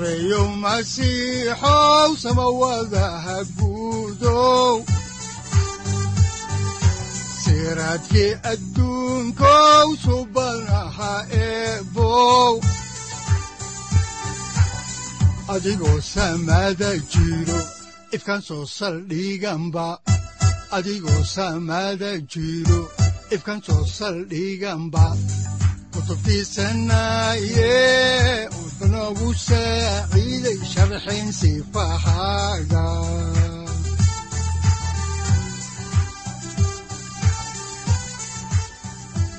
sareyow masiixow samawadaha guudow siraadkii adduunkow subanaha eebow adigoo samaada jiro ifkan soo saldhiganba adigoo samaada jiro ifkan soo saldhiganba kutubtiisanaye sifahaaga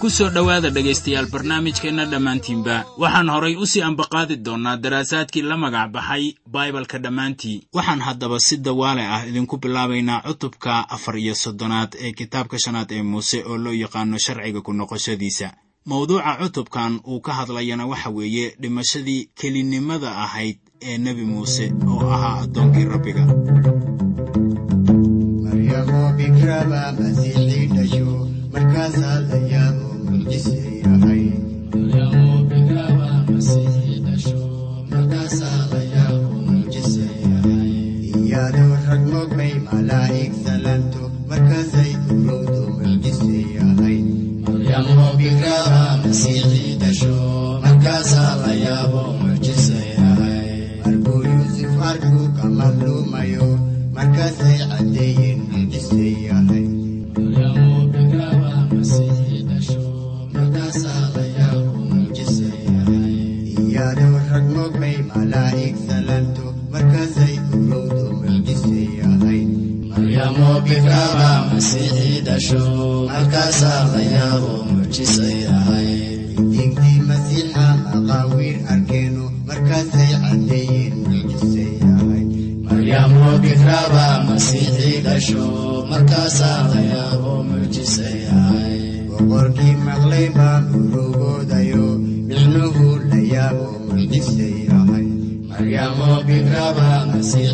ku soo dhowaada dhegaystayaal barnaamijkeenna dhammaantiinba waxaan horay u sii ambaqaadi doonnaa daraasaadkii la magac baxay baibalka dhammaantii. Waxaan haddaba si dawaale ah idinku bilaabaynaa cutubka afar iyo soddonaad ee kitaabka shanaad ee muuse oo loo yaqaano sharciga ku noqoshadiisa mawduuca cutubkan uu ka hadlayana waxa weeye dhimashadii kelinimada ahayd ee nebi muuse oo ahaa addoonkii rabbiga. Rag mogbay malaa'ig salanto markaasay urowdo markuu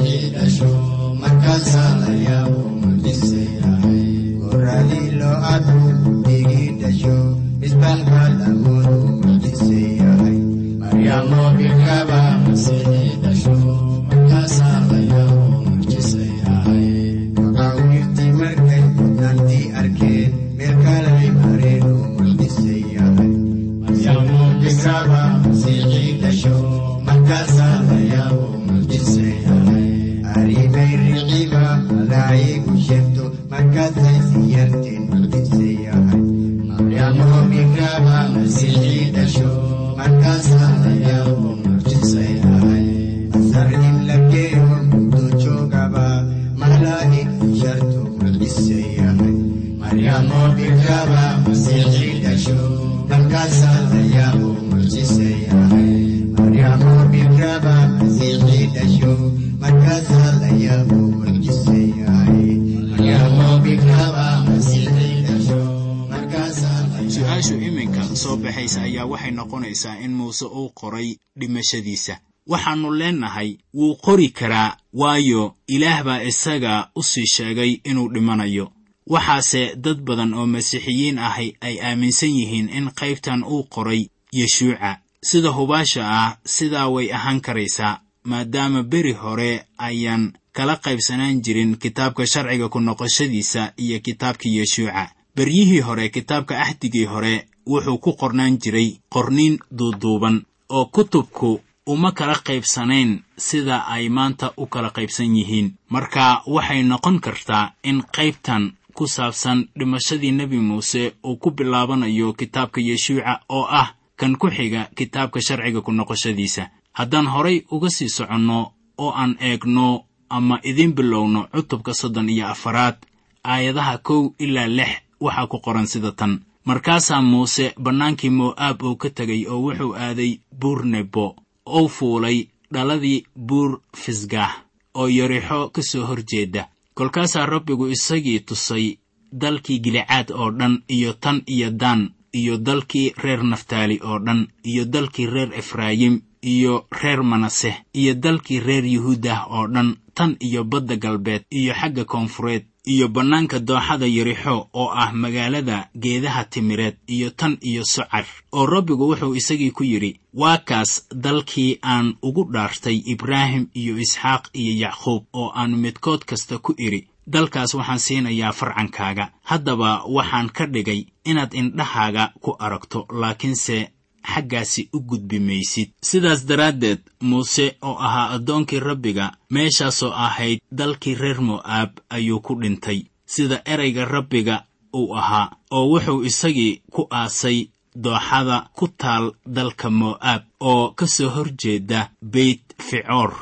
markaasaa baxaysa ayaa waxay noqonaysaa in muuse uu qoray dhimashadiisa. Waxaannu leennahay wuu qori karaa waayo ilaah baa isaga u sii sheegay inuu dhimanayo. Waxaase dad badan oo masiixiyiin ahi ay aaminsan yihiin in qaybtan uu qoray yeshuuca. Sida hubaasha ah sidaa way ahaan karaysaa maadaama beri hore ayaan kala qaybsanaan jirin kitaabka sharciga ku noqoshadiisa iyo kitaabkii yeshuuca. Beryihii hore kitaabka axdigii hore wuxuu ku qornaan jiray qorniin duuduuban oo kutubku uma kala qaybsanayn sida ay maanta u kala qaybsan yihiin. Marka waxay noqon kartaa in qaybtan ku saabsan dhimashadii nebi muuse uu ku bilaabanayo kitaabka yeshuuca oo ah kan ku xiga kitaabka sharciga ku noqoshadiisa. Haddaan horay uga sii soconno oo aan eegno ama idiin bilowno cutubka soddon iyo afaraad aayadaha kow ilaa lix waxaa ku qoran sida tan markaasaa muuse bannaankii mo'aab uu ka tegay oo wuxuu aaday buur nebo ou fuulay dhaladii buur fisgaah oo yarixo ka soo hor jeeda. Kolkaasaa rabbigu isagii tusay dalkii gilicaad oo dhan iyo tan iyo daan iyo dalkii reer naftaali oo dhan iyo dalkii reer efraayim iyo reer manase iyo dalkii reer yuhuudah oo dhan tan iyo badda galbeed iyo xagga koonfureed iyo bannaanka dooxada yarixo oo ah magaalada geedaha timireed iyo tan iyo socar oo rabbigu wuxuu isagii ku yidhi waa kaas dalkii aan ugu dhaartay ibraahim iyo isxaaq iyo yacquub oo aan midkood kasta ku idhi dalkaas waxaan siinayaa farcankaaga. Haddaba waxaan ka dhigay inaad indhahaaga ku aragto laakiinse xaggaasi u gudbi maysid sidaas daraaddeed muuse oo ahaa addoonkii rabbiga meeshaasoo ahayd dalkii reer mo'aab ayuu ku dhintay. Sida erayga rabbiga uu ahaa oo wuxuu isagii ku aasay dooxada ku taal dalka mo'aab oo ka soo hor jeeda beyt ficoor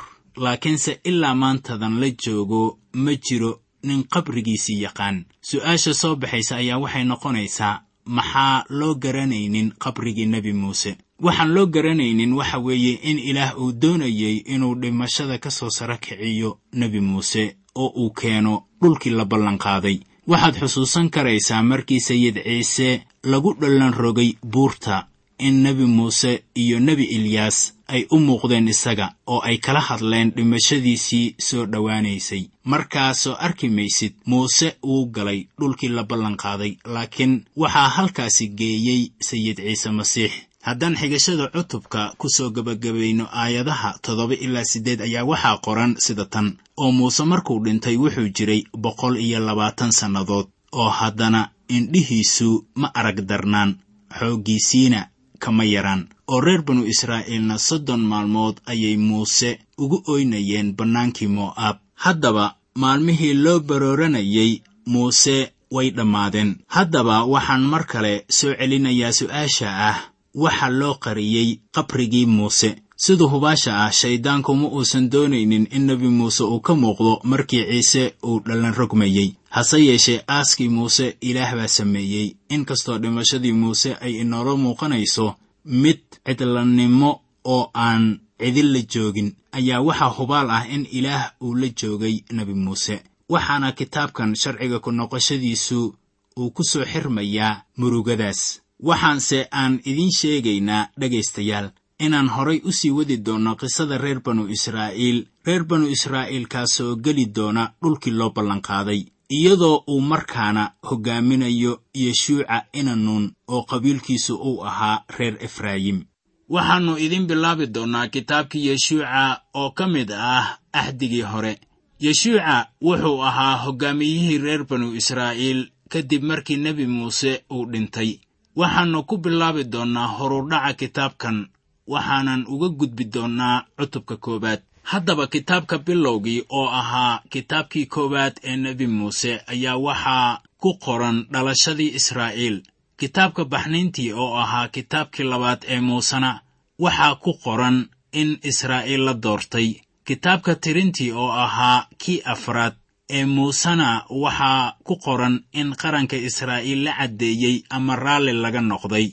laakiinse ilaa maantadan la joogo ma jiro nin qabrigiisii yaqaan. Su'aasha soo baxaysa ayaa waxay noqonaysaa maxaa loo garanaynin qabrigii nebi muuse? Waxaan loo garanaynin waxa weeye in ilaah uu doonayey inuu dhimashada ka soo saro kiciyo nebi muuse oo uu keeno dhulkii la ballanqaaday. Waxaad xusuusan karaysaa markii sayid ciise lagu dhallan rogay buurta in nebi muuse iyo nebi ilyaas ay u muuqdeen isaga oo ay kala hadleen dhimashadiisii soo dhowaanaysay. Markaasoo arki maysid muuse wuu galay dhulkii la ballanqaaday laakiin waxaa halkaasi geeyey sayid ciise masiix. Haddaan xigashada cutubka ku soo gebagabayno aayadaha toddoba ilaa siddeed ayaa waxaa qoran sida tan oo muuse markuu dhintay wuxuu jiray boqol iyo labaatan sannadood oo haddana indhihiisu ma arag darnaan. Xooggiisiina kama yaraan. Oo reer banu israa'iilna soddon maalmood ayay muuse ugu oynayeen bannaankii mo'aab. Haddaba maalmihii loo barooranayay muuse way dhammaadeen. Haddaba waxaan mar kale soo celinayaa su'aasha ah. Waxa loo qariyey qabrigii muuse sida hubaasha ah shayddaanku ma uusan doonaynin in nebi muuse uu ka muuqdo markii ciise uu dhallan rogmayey hase yeeshee aaskii muuse ilaah baa sameeyey. Inkastoo dhimashadii muuse ay inoola muuqanayso mid cidlannimo oo aan cidin la joogin ayaa waxaa hubaal ah in ilaah uu la joogay nebi muuse. Waxaana kitaabkan sharciga ku noqoshadiisu uu ku soo xirmayaa murugadaas. Waxaanse aan idiin sheegaynaa dhegaystayaal inaan horay u sii wadi doonno qisada reer banu israa'iil. Reer banu israa'iilkaasoo geli doona dhulkii loo ballanqaaday iyadoo uu markaana hoggaaminayo yeshuuca inanuun oo qabiilkiisu uu ahaa reer efraayim. Waxaannu idiin bilaabi doonnaa kitaabkii yeshuuca oo ka mid ah axdigii hore. Yeshuuca wuxuu ahaa hoggaamiyihii reer banu israa'iil kadib markii nebi muuse uu dhintay. Waxaannu ku bilaabi doonnaa horudhaca kitaabkan waxaanan uga gudbi doonnaa cutubka koowaad. Haddaba kitaabka bilowgii oo ahaa kitaabkii koowaad ee nebi muuse ayaa waxaa ku qoran dhalashadii israa'iil. Kitaabka baxniintii oo ahaa kitaabkii labaad ee muusena waxaa ku qoran in israa'iil la doortay. Kitaabka tirintii oo ahaa kii afraad ee muusena waxaa ku qoran in qaranka israa'iil la caddeeyey ama raalli laga noqday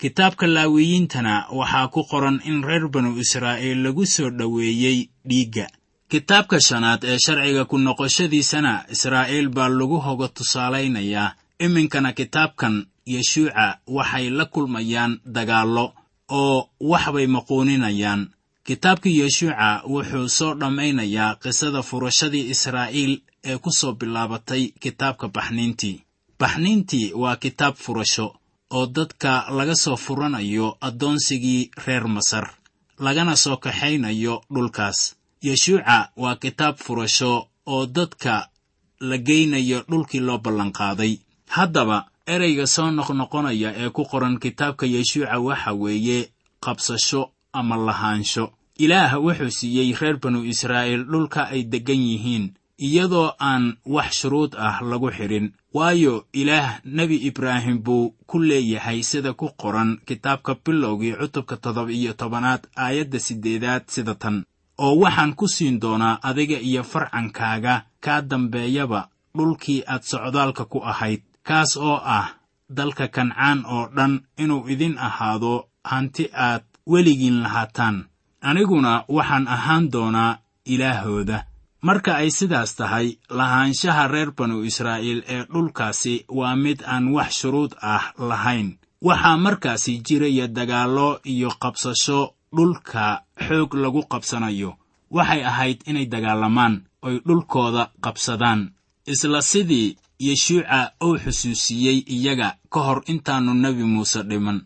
kitaabka laawiyiintana waxaa ku qoran in reer banu israa'iil lagu soo dhoweeyey dhiigga. Kitaabka shanaad ee sharciga ku noqoshadiisana israa'iil baa lagu hoga tusaalaynayaa. Iminkana kitaabkan yeshuuca waxay la kulmayaan dagaallo oo waxbay maquuninayaan. Kitaabkii yeshuuca wuxuu soo dhammaynayaa qisada furashadii israa'iil ee ku soo bilaabatay kitaabka baxniintii. Baxniintii waa kitaab furasho oo dadka laga soo furanayo addoonsigii reer masar lagana soo kaxaynayo dhulkaas. Yeshuuca waa kitaab furasho oo dadka la geynayo dhulkii loo ballanqaaday. Haddaba ereyga soo noqnoqonaya ee ku qoran kitaabka yeshuuca waxa weeye qabsasho ama lahaansho. Ilaah wuxuu siiyey reer banu israa'iil dhulka ay deggan yihiin iyadoo aan wax shuruud ah lagu xidhin waayo ilaah nebi ibraahim buu ku leeyahay sida ku qoran kitaabka bilowgii cutubka toddoba iyo tobanaad aayadda siddeedaad sida tan. Oo waxaan ku siin doonaa adiga iyo farcankaaga kaa dambeeyaba dhulkii aad socdaalka ku ahayd. Kaas oo ah dalka kancaan oo dhan inuu idin ahaado hanti aad weligiin lahaataan. Aniguna waxaan ahaan doonaa ilaahooda marka ay sidaas tahay lahaanshaha reer banu israa'iil ee dhulkaasi waa mid aan wax shuruud ah lahayn. Waxaa markaasi jiraya dagaallo iyo qabsasho dhulka xoog lagu qabsanayo. Waxay ahayd inay dagaalamaan oy dhulkooda qabsadaan. Isla sidii yeshuuca uu xusuusiyey iyaga ka hor intaannu nebi muuse dhiman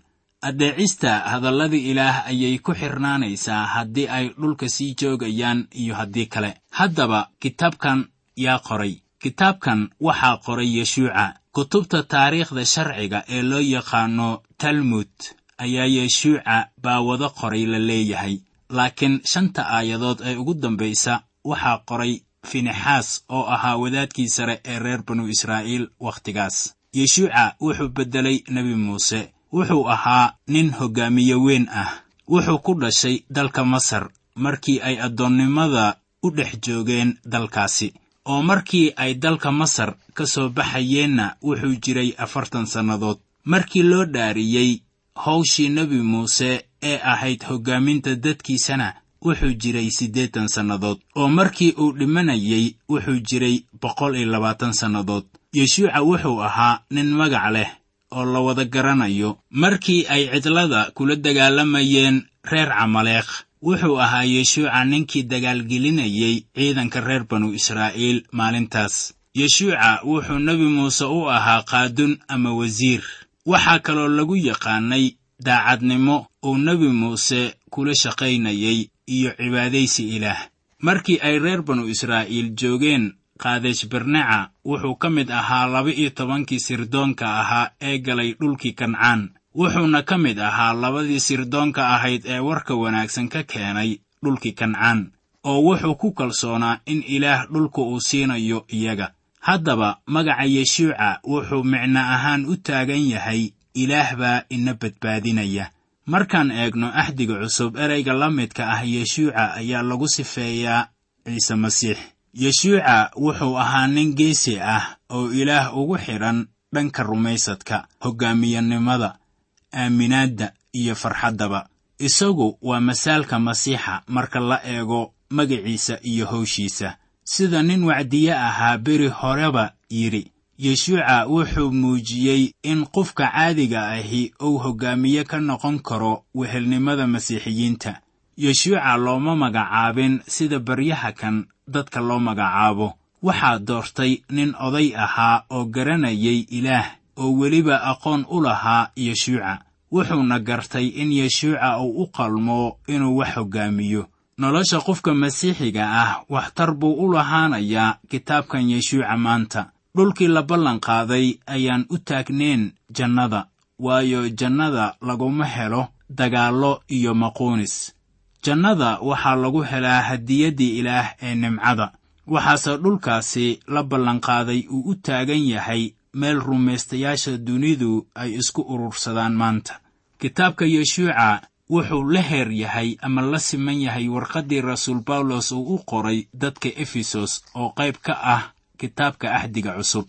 addeecista hadalladii ilaah ayay ku xirnaanaysaa haddii ay dhulka sii joogayaan iyo haddii kale. Haddaba kitaabkan yaa qoray. Kitaabkan waxaa qoray yeshuuca. Kutubta taariikhda sharciga ee loo yaqaano talmud ayaa yeshuuca baa wada qoray la leeyahay. Laakiin shanta aayadood ee ugu dambaysa waxaa qoray finexaas oo ahaa wadaadkii sare ee reer banu israa'iil wakhtigaas yeshuuca wuxuu beddelay nebi muuse wuxuu ahaa nin hoggaamiye weyn ah. Wuxuu ku dhashay dalka masar markii ay addoonnimada u dhex joogeen dalkaasi. Oo markii ay dalka masar ka soo baxayeenna wuxuu jiray afartan sannadood. Markii loo dhaariyey hawshii nebi muuse ee ahayd hoggaaminta dadkiisana wuxuu jiray siddeetan sannadood. Oo markii uu dhimanayey wuxuu jiray boqol iyo labaatan sannadood. Yeshuuca wuxuu ahaa nin magac leh oo la wada garanayo markii ay cidlada kula dagaalamayeen reer camaleekh wuxuu ahaa yeshuuca ninkii dagaalgelinayey ciidanka reer banu israa'iil maalintaas. Yeshuuca wuxuu nebi muuse u ahaa qaadun ama wasiir waxaa kaloo lagu yaqaannay daacadnimo uu nebi muuse kula shaqaynayey iyo cibaadaysi ilaah. Markii ay reer banu israa'iil joogeen kaadesh barneca wuxuu ka mid ahaa laba-iyo tobankii sirdoonka ahaa ee galay dhulkii kancaan. Wuxuuna ka mid ahaa labadii sirdoonka ahayd ee warka wanaagsan ka keenay dhulkii kancaan oo wuxuu ku kalsoonaa in ilaah dhulka uu siinayo iyaga. Haddaba magaca yeshuuca wuxuu micno ahaan u taagan yahay ilaah baa ina badbaadinaya. Markaan eegno axdiga cusub ereyga la midka ah yeshuuca ayaa lagu sifeeyaa ciise masiix yeshuuca wuxuu ahaa nin geesi ah oo ilaah ugu xidhan dhanka rumaysadka hoggaamiyanimada aaminaadda iyo farxaddaba. Isagu waa masaalka masiixa marka la eego magaciisa iyo howshiisa sida nin wacdiye ahaa beri horeba yidhi yeshuuca wuxuu muujiyey in qofka caadiga ahi uu hoggaamiye ka noqon karo wehelnimada masiixiyiinta. Yeshuuca looma magacaabin sida baryaha kan dadka loo magacaabo. Waxaa doortay nin oday ahaa oo garanayay ilaah oo weliba aqoon u lahaa yeshuuca. Wuxuuna gartay in yeshuuca uu u qalmo inuu wax hoggaamiyo nolosha qofka masiixiga ah waxtar buu u lahaanayaa kitaabkan yeshuuca maanta. Dhulkii la ballan qaaday ayaan u taagneen jannada waayo jannada laguma helo dagaallo iyo maquunis jannada waxaa lagu helaa hadiyaddii ilaah ee nimcada. Waxaase dhulkaasi la ballanqaaday uu u taagan yahay meel rumaystayaasha dunidu ay isku urursadaan maanta. Kitaabka yeshuuca wuxuu la heer yahay ama la siman yahay warqaddii rasuul bawlos uu u qoray dadka efesos oo qayb ka ah kitaabka axdiga cusub.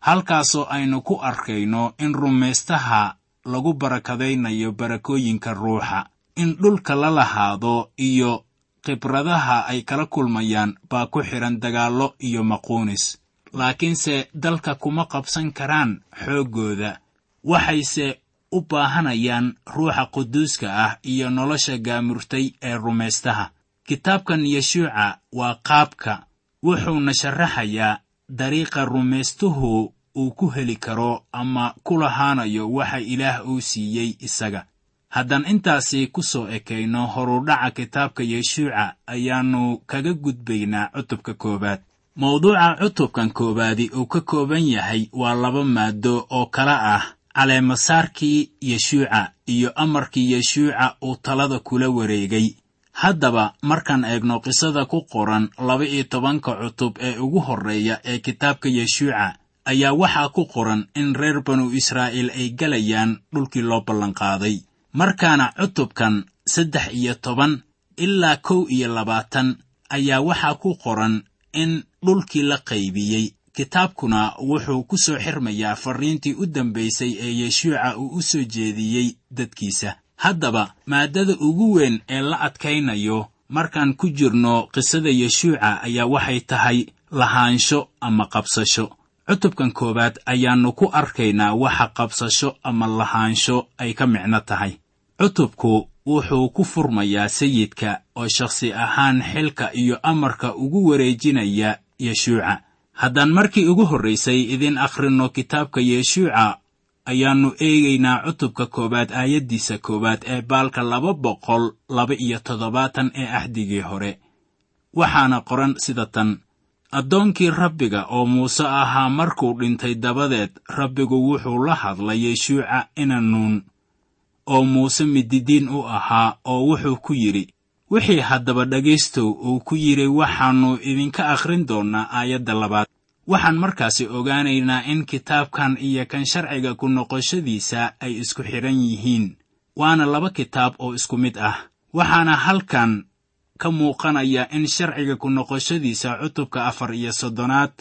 Halkaasoo aynu ku arkayno in rumaystaha lagu barakadaynayo barakooyinka ruuxa in dhulka la lahaado iyo khibradaha ay kala kulmayaan baa ku xidhan dagaallo iyo maquunis. Laakiinse dalka kuma qabsan karaan xooggooda waxayse u baahanayaan ruuxa quduuska ah iyo nolosha gaamurtay ee rumaystaha kitaabkan yeshuuca waa qaabka. Wuxuuna sharaxayaa dariiqa rumaystuhu uu ku heli karo ama ku lahaanayo waxa ilaah uu siiyey isaga haddaan intaasi ku soo ekayno horudhaca kitaabka yeshuuca ayaannu kaga gudbaynaa cutubka koowaad. Mawduuca cutubkan koowaadi uu ka kooban yahay waa laba maado oo kala ah. Caleemasaarkii yeshuuca iyo amarkii yeshuuca uu talada kula wareegay. Haddaba markaan eegno qisada ku qoran laba-iyo tobanka cutub ee ugu horreeya ee kitaabka yeshuuca ayaa waxaa ku qoran in reer banu israa'iil ay galayaan dhulkii loo ballanqaaday markaana cutubkan saddex iyo toban ilaa kow iyo labaatan ayaa waxaa ku qoran in dhulkii la qaybiyey. Kitaabkuna wuxuu ku soo xirmayaa farriintii u dambaysay ee yeshuuca uu u soo jeediyey dadkiisa. Haddaba maaddada ugu weyn ee la adkaynayo markaan ku jirno qisada yeshuuca ayaa waxay tahay lahaansho ama qabsasho. Cutubkan koowaad ayaannu ku arkaynaa waxa qabsasho ama lahaansho ay ka micno tahay cutubku wuxuu ku furmayaa sayidka oo shakhsi ahaan xilka iyo amarka ugu wareejinaya yeshuuca. Haddaan markii ugu horraysay idin akhrinno kitaabka yeshuuca ayaannu eegaynaa cutubka koowaad aayaddiisa koowaad ee baalka laba boqol laba iyo toddobaatan ee axdigii hore. Waxaana qoran sida tan addoonkii rabbiga oo muuse ahaa markuu dhintay dabadeed rabbigu wuxuu la hadlay yeshuuca inanuun oo muuse mididiin u ahaa oo wuxuu ku yidhi wixii haddaba dhegaystow uu ku yidhi waxaannu idinka akhrin doonnaa aayadda labaad. Waxaan markaasi ogaanaynaa in kitaabkan iyo kan sharciga ku noqoshadiisa ay isku xidhan yihiin waana laba kitaab oo isku mid ah. Waxaana halkan ka muuqanaya in sharciga ku noqoshadiisa cutubka afar iyo soddonaad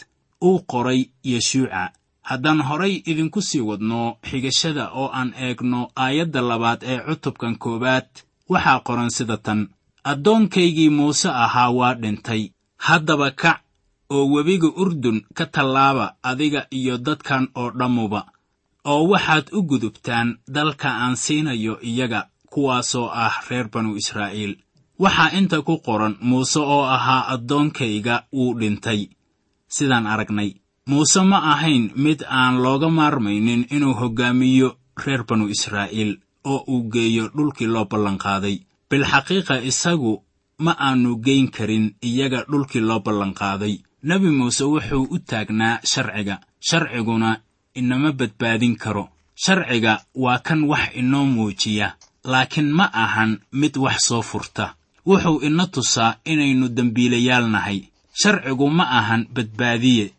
uu qoray yeshuuca haddaan horay idinku sii wadno xigashada oo aan eegno aayadda labaad ee cutubkan koowaad waxaa qoran sida tan. Addoonkaygii muuse ahaa waa dhintay. Haddaba kac oo webiga urdun ka tallaaba adiga iyo dadkan oo dhammuba oo waxaad u gudubtaan dalka aan siinayo iyaga kuwaasoo ah reer banu israa'iil. Waxaa inta ku qoran muuse oo ahaa addoonkayga wuu dhintay. Sidaan aragnay muuse ma ahayn mid aan looga maarmaynin inuu hoggaamiyo reer banu israa'iil oo uu geeyo dhulkii loo ballanqaaday. Bilxaqiiqa isagu ma aanu geyn karin iyaga dhulkii loo ballanqaaday. Nebi muuse wuxuu u taagnaa sharciga sharciguna inama badbaadin karo. Sharciga waa kan wax inoo muujiya laakiin ma ahan mid wax soo furta. Wuxuu ina tusaa inaynu dembiilayaal nahay. Sharcigu ma ahan badbaadiye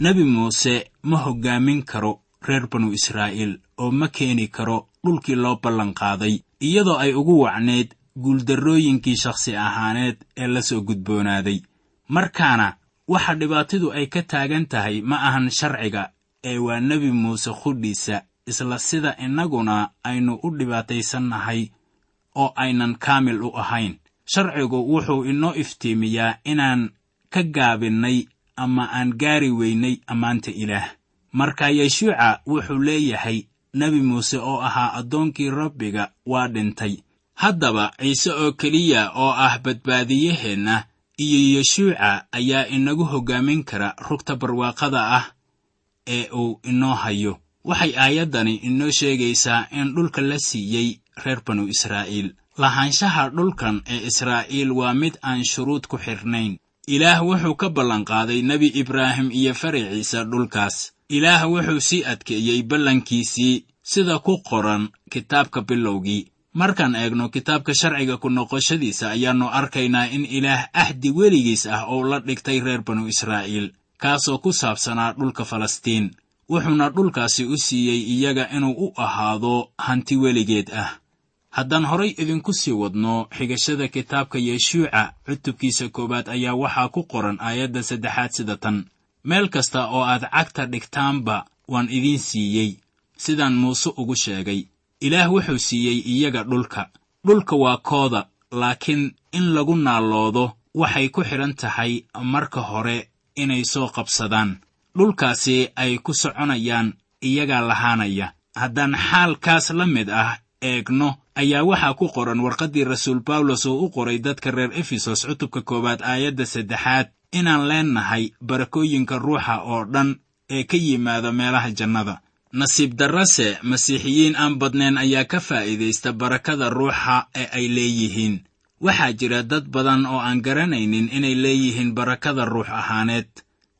nebi muuse ma hoggaamin karo reer banu israa'iil oo ma keeni karo dhulkii loo ballanqaaday iyadoo ay ugu wacneed guuldarrooyinkii shakhsi ahaaneed ee la soo gudboonaaday. Markaana waxa dhibaatadu ay ka taagan tahay ma ahan sharciga ee waa nebi muuse qudhiisa isla sida innaguna aynu u dhibaataysannahay oo aynan kaamil u ahayn. Sharcigu wuxuu inoo iftiimiyaa inaan ka gaabinnay ama aan gaari weynay ammaanta ilaah. Marka yeshuuca wuxuu leeyahay nebi muuse oo ahaa addoonkii rabbiga waa dhintay. Haddaba ciise oo keliya oo ah badbaadiyaheenna iyo yeshuuca ayaa inagu hoggaamin kara rugta barwaaqada ah ee uu inoo hayo. Waxay aayaddani inoo sheegaysaa in dhulka la siiyey reer banu israa'iil. Lahaanshaha dhulkan ee israa'iil waa mid aan shuruud ku xidhnayn ilaah wuxuu ka ballanqaaday nebi ibraahim iyo faraciisa dhulkaas. Ilaah wuxuu sii adkeeyey ballankiisii sida ku qoran kitaabka bilowgii. Markaan eegno kitaabka sharciga ku noqoshadiisa ayaannu arkaynaa in ilaah ahdi weligiis ah oo la dhigtay reer banu israa'iil kaasoo ku saabsanaa dhulka falastiin. Wuxuuna dhulkaasi u siiyey iyaga inuu u ahaado hanti weligeed ah haddaan horay idinku sii wadno xigashada kitaabka yeshuuca cutubkiisa koowaad ayaa waxaa ku qoran aayadda saddexaad sida tan. Meel kasta oo aad cagta dhigtaanba waan idiin siiyey sidaan muuse ugu sheegay. Ilaah wuxuu siiyey iyaga dhulka. Dhulka waa kooda laakiin in lagu naalloodo waxay ku xidhan tahay marka hore inay soo qabsadaan. Dhulkaasi ay ku soconayaan iyagaa lahaanaya. Haddaan xaalkaas la mid ah eegno ayaa waxaa ku qoran warqaddii rasuul bawlos oo u qoray dadka reer efesos cutubka koowaad aayadda saddexaad inaan leennahay barakooyinka ruuxa oo dhan ee ka yimaada meelaha jannada. Nasiib darrase masiixiyiin aan badnayn ayaa ka faa'iidaysta barakada ruuxa ee ay leeyihiin. Waxaa jira dad badan oo aan garanaynin inay leeyihiin barakada ruux ahaaneed.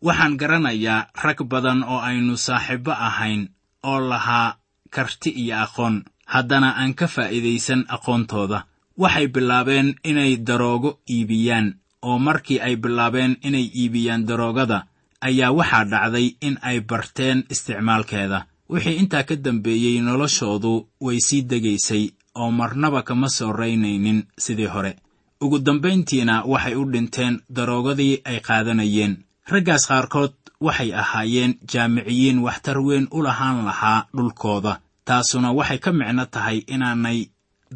Waxaan garanayaa rag badan oo aynu saaxiibbo ahayn oo lahaa karti iyo aqoon haddana aan ka faa'iidaysan aqoontooda. Waxay bilaabeen inay daroogo iibiyaan oo markii ay bilaabeen inay iibiyaan daroogada ayaa waxaa dhacday in ay barteen isticmaalkeeda. Wixii intaa ka dambeeyey noloshoodu way sii degaysay oo marnaba kama soo raynaynin sidii hore. Ugu dambayntiina waxay u dhinteen daroogadii ay qaadanayeen. Raggaas qaarkood waxay ahaayeen jaamiciyiin waxtar weyn u lahaan lahaa dhulkooda taasuna waxay ka micno tahay inaanay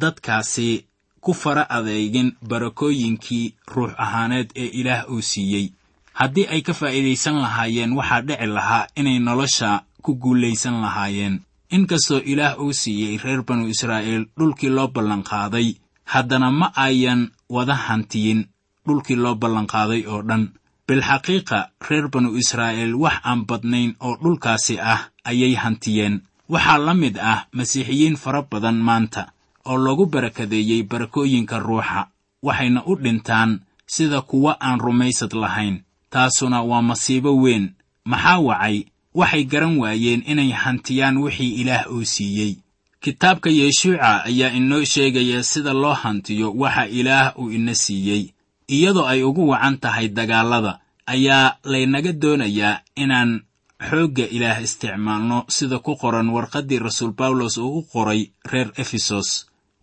dadkaasi ku fara adeegin barakooyinkii ruux ahaaneed ee ilaah uu siiyey. Haddii ay ka faa'iidaysan lahaayeen waxaa dhici lahaa inay nolosha ku guulaysan lahaayeen. Inkastoo ilaah uu siiyey reer banu israa'iil dhulkii loo ballanqaaday haddana ma ayan wada hantiyin dhulkii loo ballanqaaday oo dhan. Bilxaqiiqa reer banu israa'iil wax aan badnayn oo dhulkaasi ah ayay hantiyeen waxaa la mid ah masiixiyiin fara badan maanta oo lagu barakadeeyey barakooyinka ruuxa waxayna u dhintaan sida kuwa aan rumaysad lahayn. Taasuna waa masiibo weyn. Maxaa wacay? Waxay garan waayeen inay hantiyaan wixii ilaah uu siiyey. Kitaabka yeshuuca ayaa inoo sheegaya sida loo hantiyo waxa ilaah uu ina siiyey. Iyadoo ay ugu wacan tahay dagaallada ayaa laynaga doonayaa inaan xoogga ilaah isticmaalno sida ku qoran warqaddii rasuul bawlos uu u qoray reer efesos.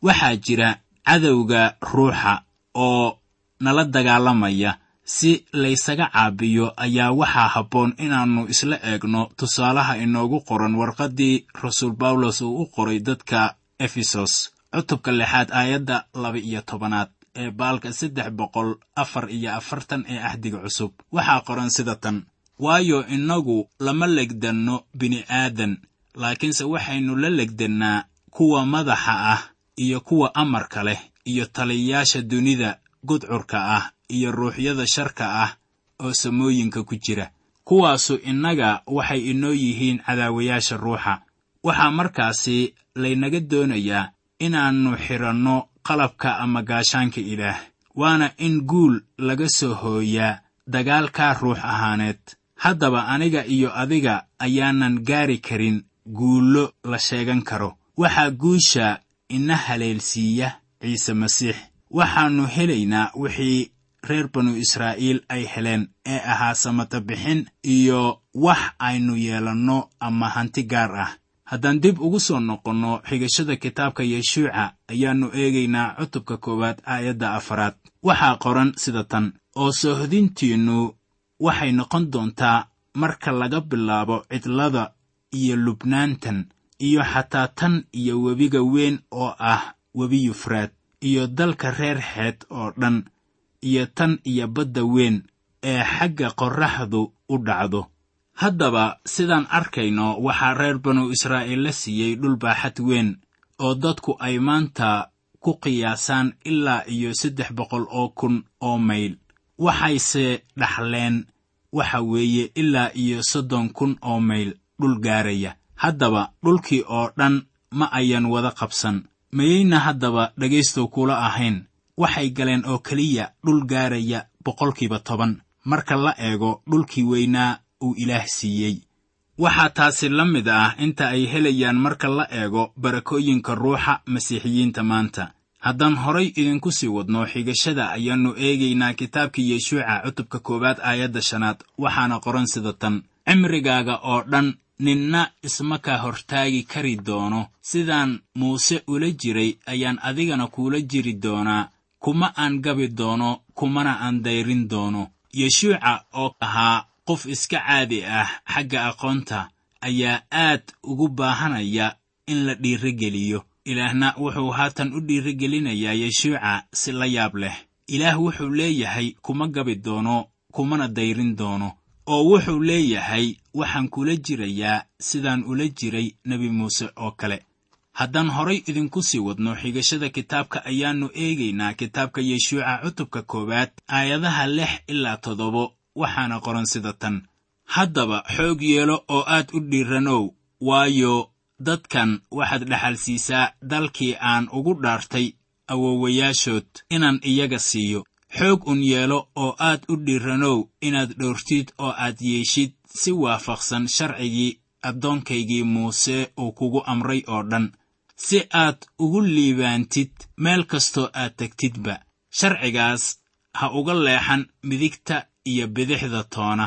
Waxaa jira cadowga ruuxa oo nala dagaalamaya. Si laysaga caabiyo ayaa waxaa habboon inaannu isla eegno tusaalaha inoogu qoran warqaddii rasuul bawlos uu u qoray dadka efesos. Cutubka lixaad aayadda laba iyo tobanaad ee baalka saddex boqol afar iyo afartan ee ahdiga cusub. Waxaa qoran sida tan waayo innagu lama legdanno bini'aadan laakiinse waxaynu la legdannaa kuwa madaxa ah iyo kuwa amarka leh iyo taliyayaasha dunida gudcurka ah iyo ruuxyada sharka ah oo samooyinka ku jira. Kuwaasu innaga waxay inoo yihiin cadaawayaasha ruuxa. Waxaa markaasi laynaga doonayaa inaannu xidhanno qalabka ama gaashaanka ilaah waana in guul laga soo hooyaa dagaalkaa ruux ahaaneed haddaba aniga iyo adiga ayaanan gaari karin guullo la sheegan karo. Waxaa guusha ina haleelsiiya ciise masiix. Waxaannu helaynaa wixii reer banu israa'iil ay heleen ee ahaa samata bixin iyo wax aynu yeelanno ama hanti gaar ah. Haddaan dib ugu soo noqonno xigashada kitaabka yeshuuca ayaannu eegaynaa cutubka koowaad aayadda afaraad. Waxaa qoran sida tan oo soohodintiinnu waxay noqon doontaa marka laga bilaabo cidlada iyo lubnaantan iyo xataa tan iyo webiga weyn oo ah webi yufraad iyo dalka reer xeed oo dhan iyo tan iyo badda weyn ee xagga qorraxdu u dhacdo. Haddaba sidaan arkayno waxaa reer banu israa'iil la siiyey dhul baaxad weyn oo dadku ay maanta ku qiyaasaan ilaa iyo saddex boqol oo kun oo mayl waxayse dhaxleen waxa weeye ilaa iyo soddon kun oo mayl dhul gaaraya. Haddaba dhulkii oo dhan ma ayan wada qabsan. Mayayna haddaba dhegaystow kula ahayn. Waxay galeen oo keliya dhul gaaraya boqolkiiba toban. Marka la eego dhulkii weynaa uu ilaah siiyey. Waxaa taasi la mid ah inta ay helayaan marka la eego barakooyinka ruuxa masiixiyiinta maanta haddaan horay idinku sii wadno xigashada ayaannu eegaynaa kitaabkii yeshuuca cutubka koowaad aayadda shanaad. Waxaana qoran sida tan cimrigaaga oo dhan ninna isma kaa hortaagi kari doono. Sidaan muuse ula jiray ayaan adigana kuula jiri doonaa. Kuma aan gabi doono kumana aan dayrin doono. Yeshuuca oo ahaa qof iska caadi ah xagga aqoonta ayaa aad ugu baahanaya in la dhiirogeliyo ilaahna wuxuu haatan u dhiirigelinayaa yeshuuca si la yaab leh. Ilaah wuxuu leeyahay kuma gabi doono kumana dayrin doono. Oo wuxuu leeyahay waxaan kula jirayaa sidaan ula jiray nebi muuse oo kale. Haddaan horay idinku sii wadno xigashada kitaabka ayaannu eegaynaa kitaabka yeshuuca cutubka koowaad aayadaha lix ilaa toddobo waxaana qoran sida tan. Haddaba xoog yeelo oo aad u dhiiranow waayo dadkan waxaad dhexal siisaa dalkii aan ugu dhaartay awowayaashood inaan iyaga siiyo. Xoog un yeelo oo aad u dhiiranow inaad dhowrtid oo aad yeeshid si waafaqsan sharcigii addoonkaygii muuse uu kugu amray oo dhan. Si aad ugu liibaantid meel kastoo aad tegtidba sharcigaas ha uga leexan midigta iyo bidixda toona.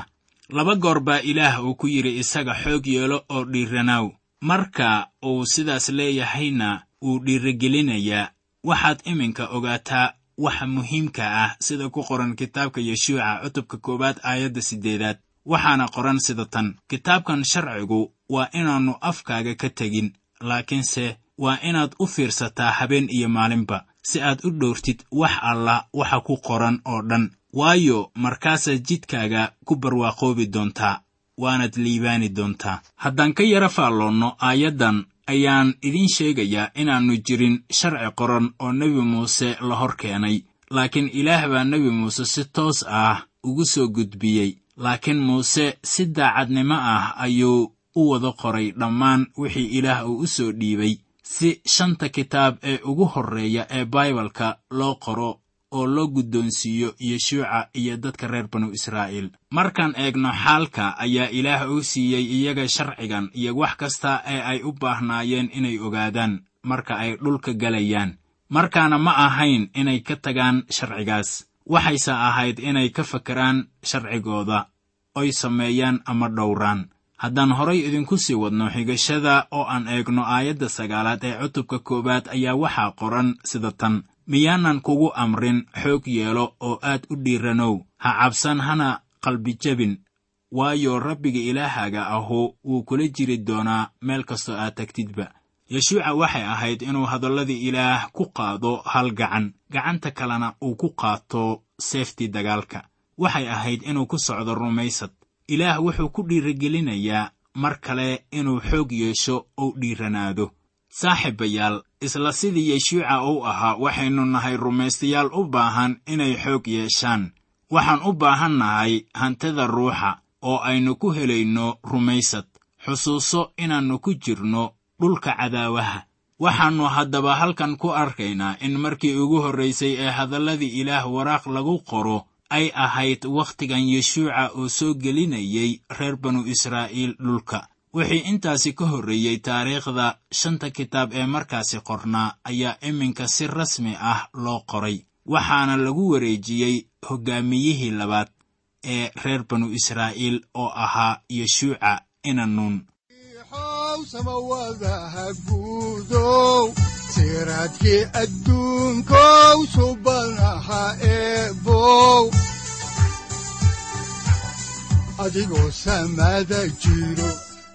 Laba goor baa ilaah uu ku yidhi isaga xoog yeelo oo dhiiranaw marka uu sidaas leeyahayna wuu dhiirigelinayaa waxaad iminka ogaataa waxa muhiimka ah sida ku qoran kitaabka yeshuuca cutubka koowaad aayadda siddeedaad. Waxaana qoran sida tan kitaabkan sharcigu waa inaannu afkaaga ka tegin laakiinse waa inaad u fiirsataa habeen iyo maalinba si aad u dhowrtid wax alla waxa ku qoran oo dhan. Waayo markaasaad jidkaaga ku barwaaqoobi doontaa waanaad liibaani doontaa. Haddaan ka yara faalloonno aayaddan ayaan idiin sheegayaa inaannu jirin sharci qoran oo nebi muuse la hor keenay. Laakiin ilaah baa nebi muuse si toos ah ugu soo gudbiyey. Laakiin muuse si daacadnimo ah ayuu u wada qoray dhammaan wixii ilaah uu u soo dhiibay. Si shanta kitaab ee ugu horreeya ee baibalka loo qoro oo loo guddoonsiiyo yeshuuca iyo dadka reer banu israa'iil. Markaan eegno xaalka ayaa ilaah uu siiyey iyaga sharcigan iyo wax kasta ee ay u baahnaayeen inay ogaadaan marka ay dhulka galayaan. Markaana ma ahayn inay ka tagaan sharcigaas. Waxayse ahayd inay ka fakeraan sharcigooda oy sameeyaan ama dhowraan. Haddaan horay idinku sii wadno xigashada oo aan eegno aayadda sagaalaad ee cutubka koowaad ayaa waxaa qoran sida tan miyaanan kugu amrin xoog yeelo oo aad u dhiiranow. Ha cabsan hana qalbijabin waayo rabbiga ilaahaaga ahu wuu kula jiri doonaa meel kastoo aad tagtidba. Yeshuuca waxay ahayd inuu hadalladii ilaah ku qaado hal gacan. Gacanta kalena uu ku qaato seeftii dagaalka. Waxay ahayd inuu ku socdo rumaysad. Ilaah wuxuu ku dhiirigelinayaa mar kale inuu xoog yeesho ou dhiiranaado saaxiibayaal isla sidii yeshuuca uu ahaa waxaynu nahay rumaystayaal u baahan inay xoog yeeshaan. Waxaan u baahan nahay hantida ruuxa oo aynu ku helayno rumaysad xusuuso inaannu ku jirno dhulka cadaawaha. Waxaannu haddaba halkan ku arkaynaa in markii ugu horraysay ee hadalladii ilaah waraaq lagu qoro ay ahayd wakhtigan yeshuuca oo soo gelinayay reer banu israa'iil dhulka wixii intaasi ka horreeyey taariikhda shanta kitaab ee markaasi qornaa ayaa iminka si rasmi ah loo qoray waxaana lagu wareejiyey hoggaamiyihii labaad ee reer banu israa'iil oo ahaa yeshuuca inanuun siraadkii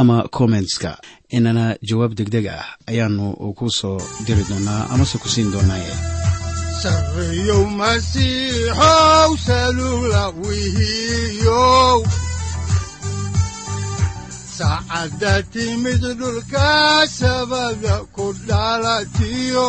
ama kommentska inana jawaab degdeg ah ayaanu ku soo diri doonaa amase ku siin doonaaye saacadda timid dhulka sabada ku dhalatiyo